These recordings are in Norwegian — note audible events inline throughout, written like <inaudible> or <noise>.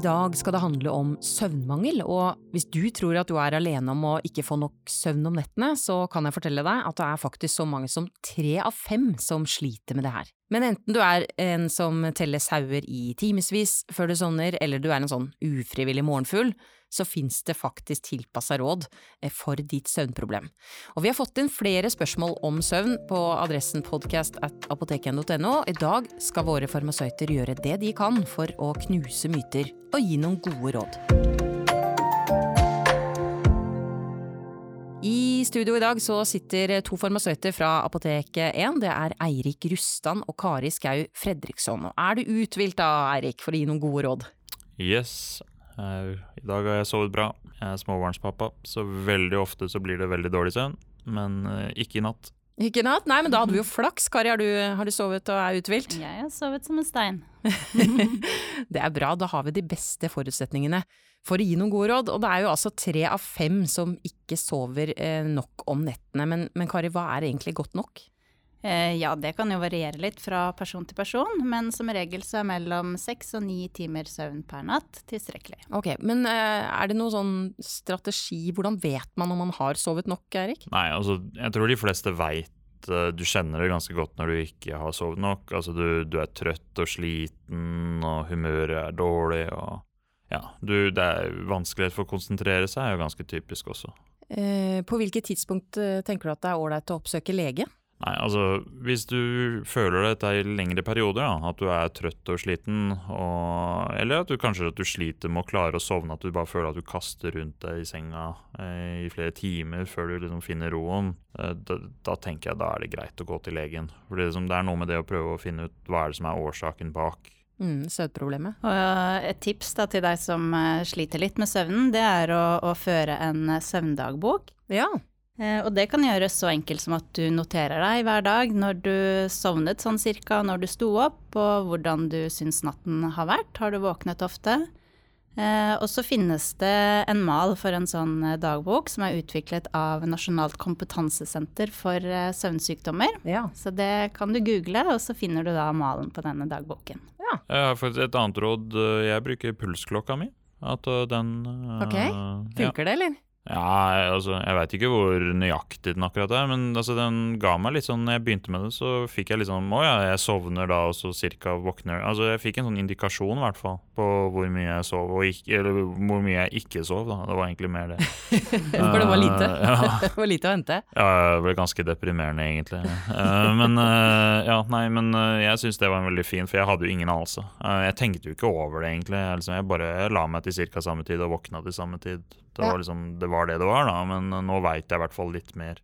I dag skal det handle om søvnmangel, og hvis du tror at du er alene om å ikke få nok søvn om nettene, så kan jeg fortelle deg at det er faktisk så mange som tre av fem som sliter med det her. Men enten du er en som teller sauer i timevis før du sovner, eller du er en sånn ufrivillig morgenfugl, så fins det faktisk tilpassa råd eh, for ditt søvnproblem. Og vi har fått inn flere spørsmål om søvn på adressen podcast. I dag skal våre farmasøyter gjøre det de kan for å knuse myter og gi noen gode råd. I studio i dag så sitter to farmasøyter fra Apoteket 1. Det er Eirik Rustan og Kari Skau Fredriksson. Er du uthvilt da, Eirik, for å gi noen gode råd? Yes. I dag har jeg sovet bra. Jeg er småbarnspappa, så veldig ofte så blir det veldig dårlig søvn. Men eh, ikke i natt. Ikke natt? Nei, men da hadde vi jo flaks. Kari, har du, har du sovet og er uthvilt? Jeg har sovet som en stein. <laughs> det er bra, da har vi de beste forutsetningene for å gi noen gode råd. Og det er jo altså tre av fem som ikke sover eh, nok om nettene. Men, men, Kari, hva er egentlig godt nok? Eh, ja, det kan jo variere litt fra person til person, men som regel så er mellom seks og ni timer søvn per natt tilstrekkelig. Ok, Men eh, er det noen sånn strategi, hvordan vet man om man har sovet nok, Erik? Nei, altså jeg tror de fleste veit eh, du kjenner det ganske godt når du ikke har sovet nok. Altså du, du er trøtt og sliten, og humøret er dårlig. og ja, du, det er vanskelighet for å konsentrere seg er jo ganske typisk også. Eh, på hvilket tidspunkt tenker du at det er ålreit å oppsøke lege? Nei, altså Hvis du føler dette i lengre perioder, da, at du er trøtt og sliten, og, eller at du kanskje at du sliter med å klare å sovne, at du bare føler at du kaster rundt deg i senga eh, i flere timer før du liksom finner roen, eh, da, da, tenker jeg da er det greit å gå til legen. For det, liksom, det er noe med det å prøve å finne ut hva er det som er årsaken bak Mm, søvnproblemet. Og et tips da, til deg som uh, sliter litt med søvnen, det er å, å føre en uh, søvndagbok. Ja. Uh, og det kan gjøres så enkelt som at du noterer deg hver dag når du sovnet sånn cirka, når du sto opp, og hvordan du syns natten har vært. Har du våknet ofte? Eh, og så finnes det en mal for en sånn eh, dagbok som er utviklet av Nasjonalt kompetansesenter for eh, søvnsykdommer. Ja. Så det kan du google, og så finner du da malen på denne dagboken. Ja. Jeg har faktisk et annet råd. Jeg bruker pulsklokka mi. At den Ok. Funker ja. det, eller? Ja, altså, jeg veit ikke hvor nøyaktig den akkurat er, men altså, den ga meg litt sånn Når jeg begynte med det, så fikk jeg litt sånn Å ja, jeg sovner da, og så cirka våkner Altså, jeg fikk en sånn indikasjon, i hvert fall, på hvor mye jeg sov, og ikke, eller hvor mye jeg ikke sov, da. Det var egentlig mer det. <laughs> For det var lite? Uh, ja. <laughs> det var lite å hente? Ja, det ble ganske deprimerende, egentlig. Uh, men uh, ja, nei, men jeg syns det var en veldig fin, for jeg hadde jo ingen anelse. jeg tenkte jo ikke over det, egentlig. Jeg, liksom, jeg bare la meg til ca. samme tid og våkna til samme tid. Det var, liksom, det var det det var, da, men nå veit jeg i hvert fall litt mer.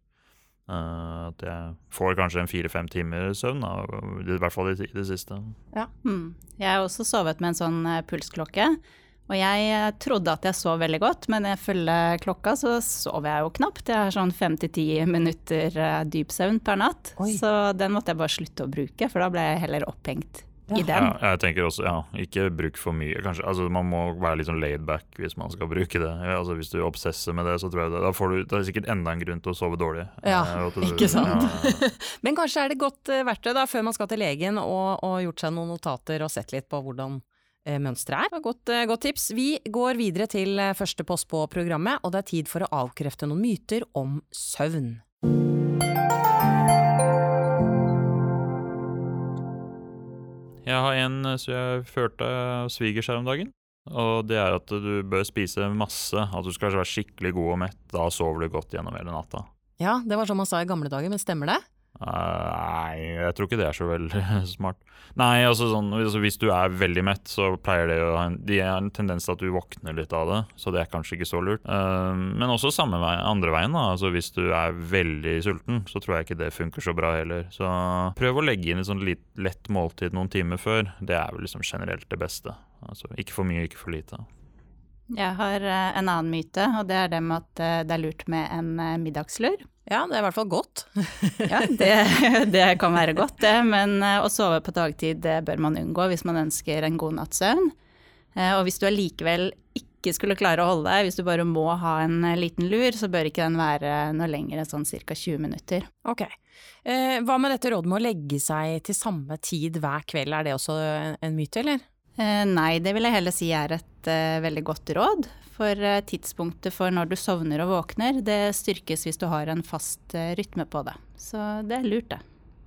Uh, at jeg får kanskje en fire-fem timer søvn, da, i hvert fall i det, det siste. Ja. Mm. Jeg har også sovet med en sånn uh, pulsklokke. Og jeg uh, trodde at jeg sov veldig godt, men ifølge klokka så sover jeg jo knapt. Jeg har sånn fem til ti minutter dyp søvn per natt. Oi. Så den måtte jeg bare slutte å bruke, for da ble jeg heller opphengt i den. Ja, jeg tenker også, ja, ikke bruk for mye, kanskje. Altså, man må være litt sånn laid back hvis man skal bruke det. Altså, hvis du obsesser med det, så tror jeg det, da får du, det er sikkert enda en grunn til å sove dårlig. Ja, du, ikke sant. Ja. <laughs> Men kanskje er det godt uh, verktøy da, før man skal til legen og, og, gjort seg noen notater og sett litt på hvordan uh, mønsteret er. Godt, uh, godt tips. Vi går videre til første post på programmet, og det er tid for å avkrefte noen myter om søvn. Jeg har en eh, som jeg førte av svigers her om dagen. Og det er at du bør spise masse. At du skal være skikkelig god og mett. Da sover du godt gjennom hele natta. Ja, det var sånn man sa i gamle dager, men stemmer det? Nei, jeg tror ikke det er så veldig <laughs> smart. Nei, altså sånn, altså Hvis du er veldig mett, så pleier det å ha en, de en tendens til at du våkner litt av det. Så det er kanskje ikke så lurt. Uh, men også samme vei, andre veien. da, altså Hvis du er veldig sulten, så tror jeg ikke det funker så bra heller. Så prøv å legge inn et sånn litt lett måltid noen timer før. Det er vel liksom generelt det beste. Altså Ikke for mye, ikke for lite. Jeg har uh, en annen myte, og det er det med at uh, det er lurt med en middagslur. Ja, det er i hvert fall godt. <laughs> ja, det, det, kan være godt, det. Men eh, å sove på dagtid det bør man unngå hvis man ønsker en god natts søvn. Eh, og hvis du allikevel ikke skulle klare å holde deg, hvis du bare må ha en eh, liten lur, så bør ikke den være noe lenger enn sånn ca. 20 minutter. Ok. Hva med dette rådet med å legge seg til samme tid hver kveld, er det også en myte, eller? Eh, nei, det vil jeg heller si er et uh, veldig godt råd. For uh, tidspunktet for når du sovner og våkner, det styrkes hvis du har en fast uh, rytme på det. Så det er lurt, det.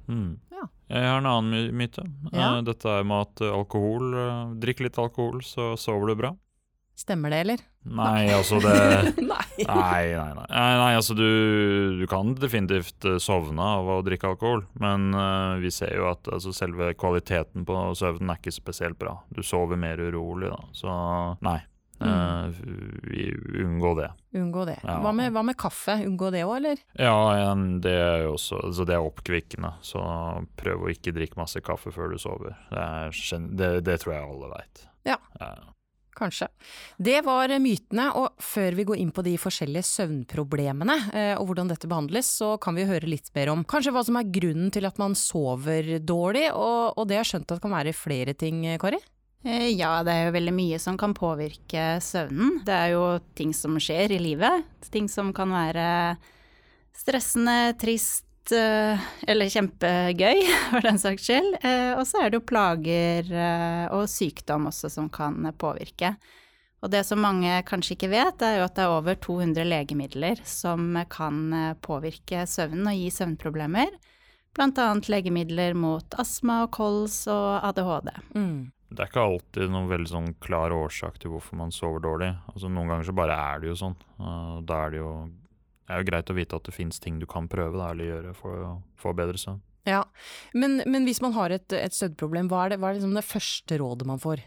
Mm. Ja. Jeg har en annen myte. Ja. Dette er med at alkohol Drikk litt alkohol, så sover du bra. Stemmer det, eller? Nei, altså det <laughs> Nei. Nei, nei, nei. nei, altså du, du kan definitivt eh, sovne av å drikke alkohol, men uh, vi ser jo at altså, selve kvaliteten på søvnen er ikke spesielt bra. Du sover mer urolig, da. Så nei. Mm. vi unngå det. Unngå det. Ja. Hva, med, hva med kaffe? Unngå det òg, eller? Ja, det er jo også altså, Det er oppkvikkende, så prøv å ikke drikke masse kaffe før du sover. Det, er, det, det tror jeg alle veit. Ja. Kanskje. Det var mytene, og før vi går inn på de forskjellige søvnproblemene eh, og hvordan dette behandles, så kan vi høre litt mer om kanskje hva som er grunnen til at man sover dårlig, og, og det har jeg skjønt at kan være flere ting, Kari? Eh, Ja, det er jo veldig mye som kan påvirke søvnen. Det er jo ting som skjer i livet. Ting som kan være stressende, trist eh, eller kjempegøy, <laughs> for den saks skyld. Eh, Og så er det jo plager eh, og sykdom også som kan påvirke. Og det som mange kanskje ikke vet, er jo at det er over 200 legemidler som kan påvirke søvnen og gi søvnproblemer. Blant annet legemidler mot astma og kols og ADHD. Mm. Det er ikke alltid noen veldig sånn klar årsak til hvorfor man sover dårlig. Altså Noen ganger så bare er det jo sånn. da er det jo det er jo greit å vite at det fins ting du kan prøve da, eller gjøre for å få bedre søvn. Ja, men, men hvis man har et, et søvnproblem, hva er, det, hva er liksom det første rådet man får?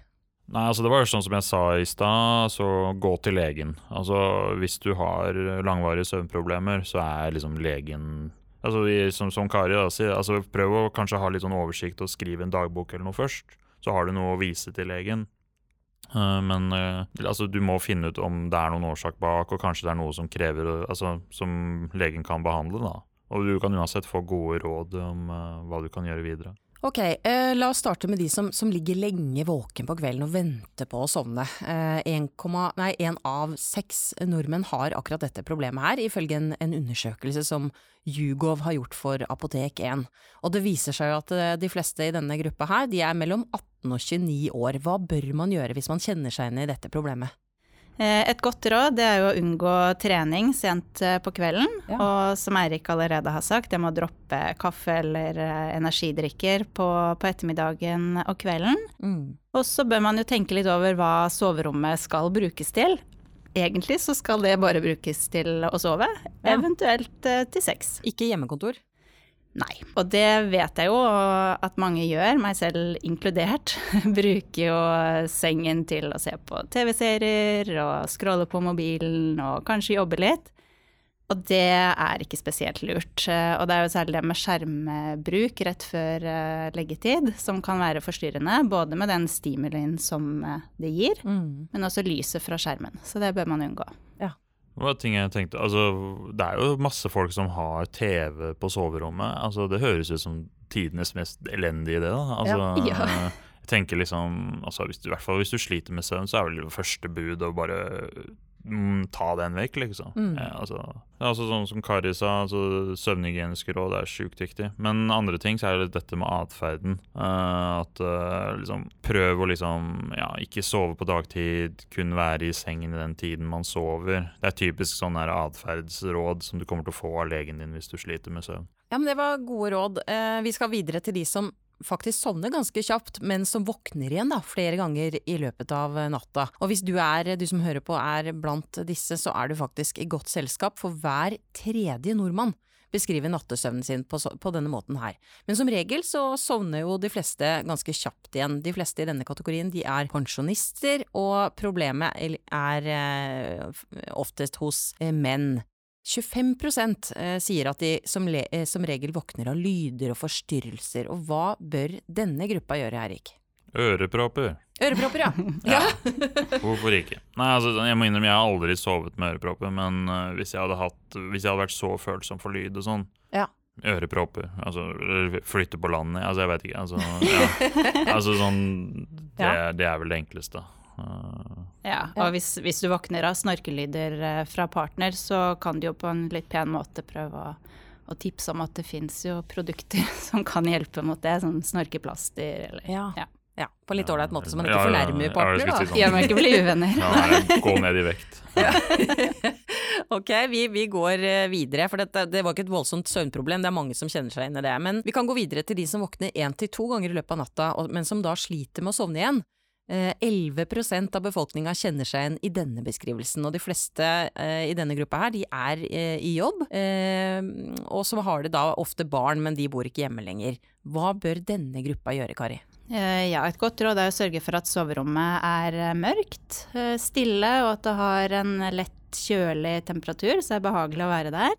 Nei, altså det var jo sånn som jeg sa i stad, så gå til legen. Altså hvis du har langvarige søvnproblemer, så er liksom legen Altså vi, som, som Kari da sier, altså prøv å kanskje ha litt sånn oversikt og skrive en dagbok eller noe først. Så har du noe å vise til legen. Eh, men eh, altså, du må finne ut om det er noen årsak bak, og kanskje det er noe som krever Altså som legen kan behandle, da. Og du kan uansett få gode råd om eh, hva du kan gjøre videre. Ok, eh, la oss starte med de som, som ligger lenge våken på kvelden og venter på å sovne. Eh, nei, en av seks nordmenn har akkurat dette problemet her, ifølge en, en undersøkelse som Jugov har gjort for Apotek1. Og det viser seg at eh, de fleste i denne gruppa her, de er mellom 18 og 29 år. Hva bør man gjøre hvis man kjenner seg igjen i dette problemet? Eh, Et godt råd det er jo å unngå trening sent eh, på kvelden. Ja. Og som Eirik allerede har sagt, det med å droppe kaffe eller eh, energidrikker på, på ettermiddagen og kvelden. Mm. Og så bør man jo tenke litt over hva soverommet skal brukes til. Egentlig så skal det bare brukes til å sove, Ja. eventuelt til sex. Ikke hjemmekontor? Nei. Og det vet jeg jo at mange gjør, meg selv inkludert. <laughs> Bruker jo sengen til å se på TV-serier og scrolle på mobilen og kanskje jobbe litt. Og det er ikke spesielt lurt. Eh, Og det er jo særlig det med skjermbruk rett før eh, leggetid som kan være forstyrrende, både med den stimulien som eh, det gir, Mm. men også lyset fra skjermen. Så det bør man unngå. Det var ting jeg tenkte, altså Det er jo masse folk som har TV på soverommet. Altså Det høres ut som tidenes mest elendige idé. da. Altså, Ja. <laughs> Ja. Jeg tenker liksom, altså hvis du, I hvert fall hvis du sliter med søvn, så er vel det første bud å bare mm, ta den vekk, liksom. Mm. Ja, altså, altså sånn som Kari sa, altså søvnhygieniske råd er sjukt viktig. Men andre ting så er det dette med atferden. Uh, at uh, liksom Prøv å liksom ja, ikke sove på dagtid, kun være i sengen i den tiden man sover. Det er typisk sånn atferdsråd som du kommer til å få av legen din hvis du sliter med søvn. Ja, men det var gode råd. Eh, vi skal videre til de som faktisk sovner ganske kjapt, men som våkner igjen da, flere ganger i løpet av eh, natta. Og hvis du, er, du som hører på er blant disse, så er du faktisk i godt selskap, for hver tredje nordmann beskriver nattesøvnen sin på, på denne måten her. Men som regel så sovner jo de fleste ganske kjapt igjen. De fleste i denne kategorien de er pensjonister, og problemet er eh, oftest hos eh, menn. 25 eh, sier at de som, le, eh, som regel våkner av lyder og forstyrrelser, og hva bør denne gruppa gjøre, Erik? Ørepropper. Ørepropper, ja. <laughs> ja. <laughs> Hvorfor ikke? Nei, altså, jeg må innrømme, jeg har aldri sovet med ørepropper, men uh, hvis, jeg hadde hatt, hvis jeg hadde vært så følsom for lyd og sånn Ja. Ørepropper. Altså, flytte på landet. Altså, jeg vet ikke. Altså, ja. <laughs> altså sånn det, det er vel det enkleste. Ja, og hvis, hvis du våkner av snorkelyder eh, fra partner, så kan du jo på en litt pen måte prøve å, og tipse om at det fins jo produkter <laughs> som kan hjelpe mot det, som snorkeplaster eller Ja. Ja. Ja, På en litt ålreit måte, så man ikke Ja, fornærmer ja, partner, da. si da. sånn. Ikke bli uvenner. Ja, <laughs> gå ned i vekt. Ja. <laughs> ok, vi, vi går eh, videre, for dette, det var ikke et voldsomt søvnproblem, det er mange som kjenner seg inn i det. Men vi kan gå videre til de som våkner én til to ganger i løpet av natta, men som da sliter med å sovne igjen. Eh, 11 av befolkninga kjenner seg igjen i denne beskrivelsen, og de fleste eh, i denne gruppa her, de er eh, i jobb. Eh, og så har de da ofte barn, men de bor ikke hjemme lenger. Hva bør denne gruppa gjøre, Kari? Eh, Ja, et godt råd er å sørge for at soverommet er eh, mørkt, eh, stille, og at det har en lett kjølig temperatur, så det er behagelig å være der.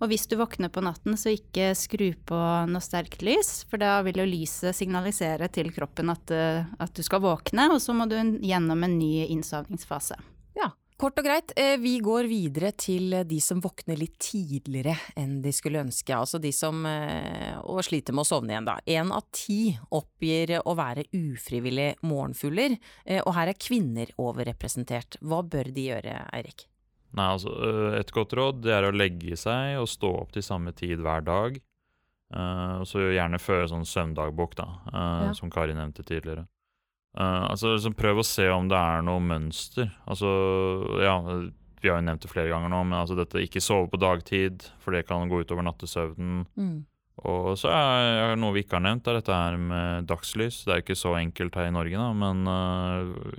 Og hvis du våkner på natten, så ikke skru på noe sterkt lys, for da vil jo lyset signalisere til kroppen at, eh, at du skal våkne, og så må du gjennom en ny innsovningsfase. Ja, kort og greit. eh, Vi går videre til de som våkner litt tidligere enn de skulle ønske. Altså de som eh, og sliter med å sovne igjen, da. Én av ti oppgir å være ufrivillig morgenfugler, eh, og her er kvinner overrepresentert. Hva bør de gjøre, Eirik? Nei, altså, øh, Et godt råd det er å legge seg og stå opp til samme tid hver dag. Uh, så gjerne føre sånn søvndagbok, da, uh, Ja. som Kari nevnte tidligere. Uh, altså, liksom Prøv å se om det er noe mønster. Altså, ja, Vi har jo nevnt det flere ganger nå, men altså dette ikke sove på dagtid, for det kan gå utover nattesøvnen. Og så er noe vi ikke har nevnt, er dette her med dagslys. Det er ikke så enkelt her i Norge, da, men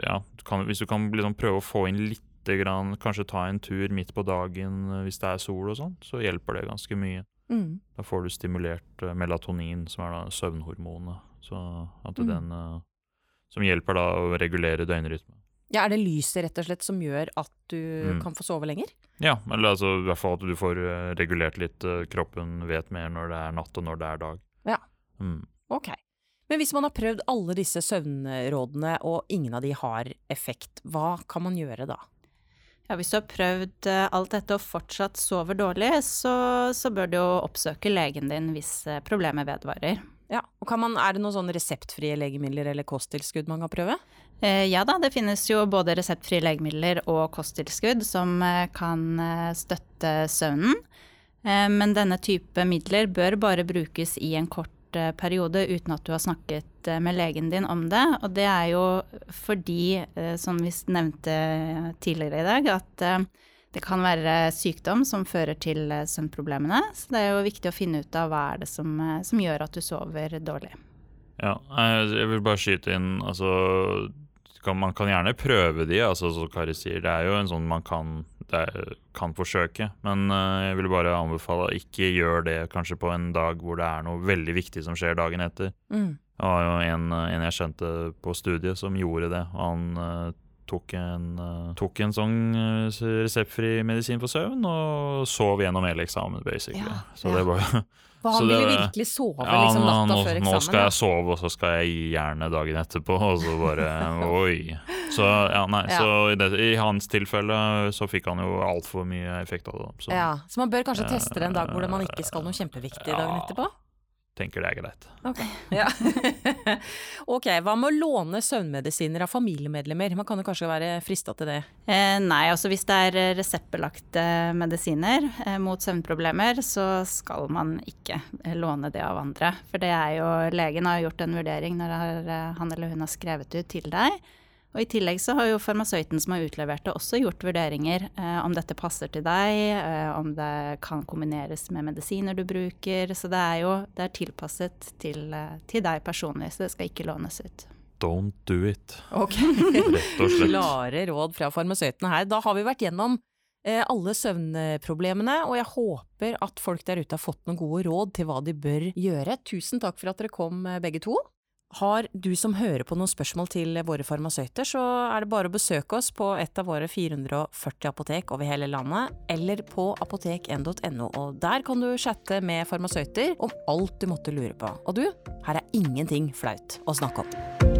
ja, du kan, hvis du kan liksom prøve å få inn lite grann, kanskje ta en tur midt på dagen øh, hvis det er sol og sånn, så hjelper det ganske mye. Mm. Da får du stimulert øh, melatonin, som er da søvnhormonet, så at Mm. den øh, Som hjelper da å regulere døgnrytmen. Ja, er det lyset rett og slett som gjør at du Mm. kan få sove lenger? Ja, eller altså i hvert fall at du får regulert litt. kroppen vet mer når det er natt og når det er dag. Ja. Mm. Ok. Men hvis man har prøvd alle disse søvnrådene og ingen av de har effekt, hva kan man gjøre da? Ja, hvis du har prøvd eh, alt dette og fortsatt sover dårlig, så, så bør du jo oppsøke legen din hvis eh, problemet vedvarer. Ja, og kan man, Er det noen sånne reseptfrie legemidler eller kosttilskudd man kan prøve? Eh, Ja da, det finnes jo både reseptfrie legemidler og kosttilskudd som kan støtte søvnen. Eh, Men denne type midler bør bare brukes i en kort periode uten at du har snakket eh, med legen din om det. Og det er jo fordi, eh, som vi nevnte tidligere i dag, at eh, det kan være sykdom som fører til eh, søvnproblemene. Så det er jo viktig å finne ut av hva er det som, eh, som gjør at du sover dårlig. Ja, jeg vil bare skyte inn altså, Man kan gjerne prøve de, altså, som Kari sier. Det er jo en sånn man kan, er, kan forsøke. Men eh, jeg vil bare anbefale ikke gjør det kanskje på en dag hvor det er noe veldig viktig som skjer dagen etter. Mm. Det var jo en, en jeg kjente på studiet som gjorde det. og Han eh, tok, en, eh, tok en sånn reseptfri medisin for søvn og sov gjennom hele eksamen, basically. Ja, Så ja. det var For han ville virkelig sove ja, liksom, natta nå, før nå skal jeg sove, og så skal jeg gi jernet dagen etterpå, og så bare <laughs> Oi. Så ja, nei, Ja. så i, det, i hans tilfelle så fikk han jo altfor mye effekt av det. Så Ja, så man bør kanskje Eh, teste det en dag hvor man ikke skal noe kjempeviktig dagen etterpå? tenker det er greit. Ok. Ja. <laughs> ok, hva med å låne søvnmedisiner av familiemedlemmer? Man kan jo kanskje være frista til det. Eh, nei, altså hvis det er eh, reseptbelagte medisiner eh, mot søvnproblemer, så skal man ikke eh, låne det av andre. For det er jo Legen har gjort en vurdering når eh, han eller hun har skrevet ut til deg. Og i tillegg så har jo farmasøyten som har utlevert det, også gjort vurderinger eh, om dette passer til deg, eh, om det kan kombineres med medisiner du bruker. Så det er jo det er tilpasset til, eh, til deg personlig, så det skal ikke lånes ut. Don't do it, Ok. rett og slett. Klare råd fra farmasøytene her. Da har vi vært gjennom eh, alle søvnproblemene, og jeg håper at folk der ute har fått noen gode råd til hva de bør gjøre. Tusen takk for at dere kom eh, begge to. Har du som hører på noen spørsmål til våre farmasøyter, så er det bare å besøke oss på et av våre 440 apotek over hele landet, eller på apotek1.no, og der kan du chatte med farmasøyter om alt du måtte lure på. Og du, her er ingenting flaut å snakke om.